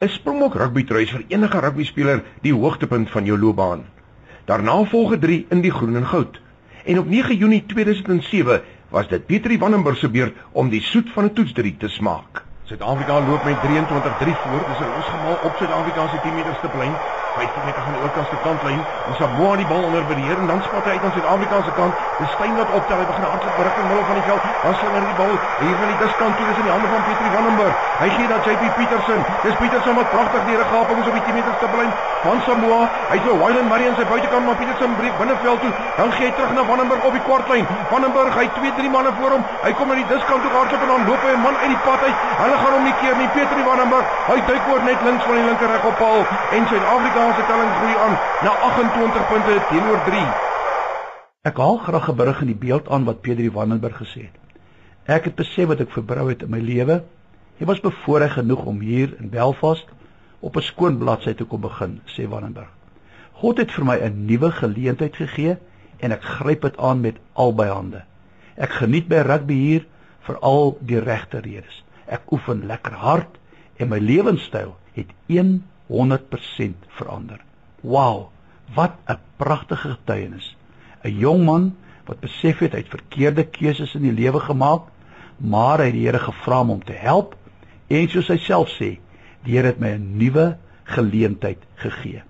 'n Springbok rugby trui is vir enige rugby speler die hoogtepunt van jou loopbaan. Daarna volg 3 in die groen en goud. En op 9 Junie 2007 was dit Pieter van den Burg se beurt om die soet van 'n toetsdrie te smaak. Suid-Afrika loop met 23-3 voor. Dis 'n losgemaal op Suid-Afrika se 10 meter stiplyn. 15 meter van die oorkantste kantlyn. Ons het Samoa die bal onder beheer en dan spat hy uit aan Suid-Afrika se kant. Dis Steyn wat optel. Hy begin hardloop berig in die middel van die veld. Dan sal hy die bal hier van die diskant toe. In die hande van Pieter van den Burg. Hy gee dat JP Petersen. Dis Petersen wat pragtig deur 'n gaping is op die 10 meter stiplyn van Samoa. Hy het vir Wyland Marion sy buitekant maar Petersen breek binneveld toe. Dan gee hy terug na Van den Burg op die kwartlyn. Van den Burg, hy 2-3 manne voor hom. Hy kom na die diskant toe hardloop en dan loop hy 'n man uit die pad uit. Hulle gaan hom nie keer nie. Pieter van den Burg, hy duik oor net links van die linker reg op paal en Suid-Afrika se telling groei aan na 28 punte teenoor 3. Ek haal graag 'n berig in die beeld aan wat Pieter van den Burg gesê het. Ek het besef wat ek verbrou het in my lewe. Hy was bevoorreg genoeg om hier in Belfast op 'n skoon bladsy te kom begin, sê Wannenberg. God het vir my 'n nuwe geleentheid gegee en ek gryp dit aan met albei hande. Ek geniet by rugby hier vir al die regte redes. Ek oefen lekker hard en my lewenstyl het 100% verander. Wow, wat 'n pragtige getuienis. 'n Jong man wat besef het hy het verkeerde keuses in die lewe gemaak, maar hy het die Here gevra om hom te help en soos hy self sê, Die Here het my 'n nuwe geleentheid gegee.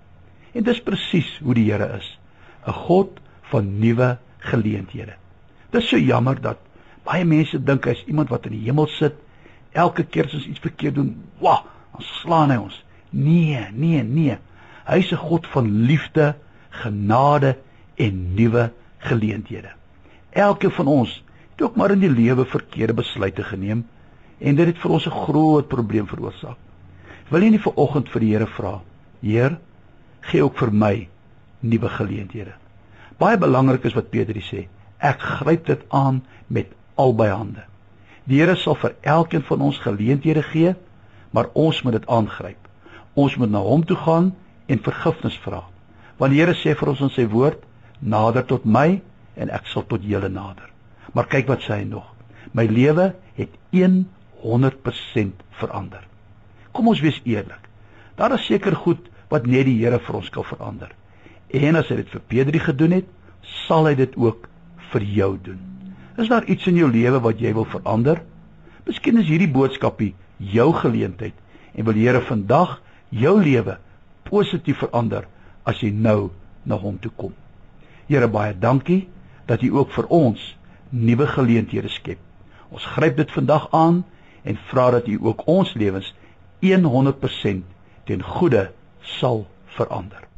En dis presies hoe die Here is, 'n God van nuwe geleenthede. Dis so jammer dat baie mense dink hy's iemand wat in die hemel sit, elke keer as ons iets verkeerd doen, wag, dan slaan hy ons. Nee, nee, nee. Hy's 'n God van liefde, genade en nuwe geleenthede. Elke van ons het ook maar in die lewe verkeerde besluite geneem en dit het vir ons 'n groot probleem veroorsaak. Wil jy nie vir oggend vir die Here vra? Heer, gee ook vir my nuwe geleenthede. Baie belangrik is wat Petrus sê. Ek gryp dit aan met albei hande. Die Here sal vir elkeen van ons geleenthede gee, maar ons moet dit aangryp. Ons moet na hom toe gaan en vergifnis vra. Want die Here sê vir ons in sy woord: "Nader tot my en ek sal tot julle nader." Maar kyk wat sê hy nog. My lewe het 100% verander. Kom ons wees eerlik. Daar is seker goed wat net die Here vir ons kan verander. En as hy dit vir Pedri gedoen het, sal hy dit ook vir jou doen. Is daar iets in jou lewe wat jy wil verander? Miskien is hierdie boodskapie jou geleentheid en wil die Here vandag jou lewe positief verander as jy nou na hom toe kom. Here baie dankie dat U ook vir ons nuwe geleenthede skep. Ons gryp dit vandag aan en vra dat U ook ons lewens 100% ten goeie sal verander.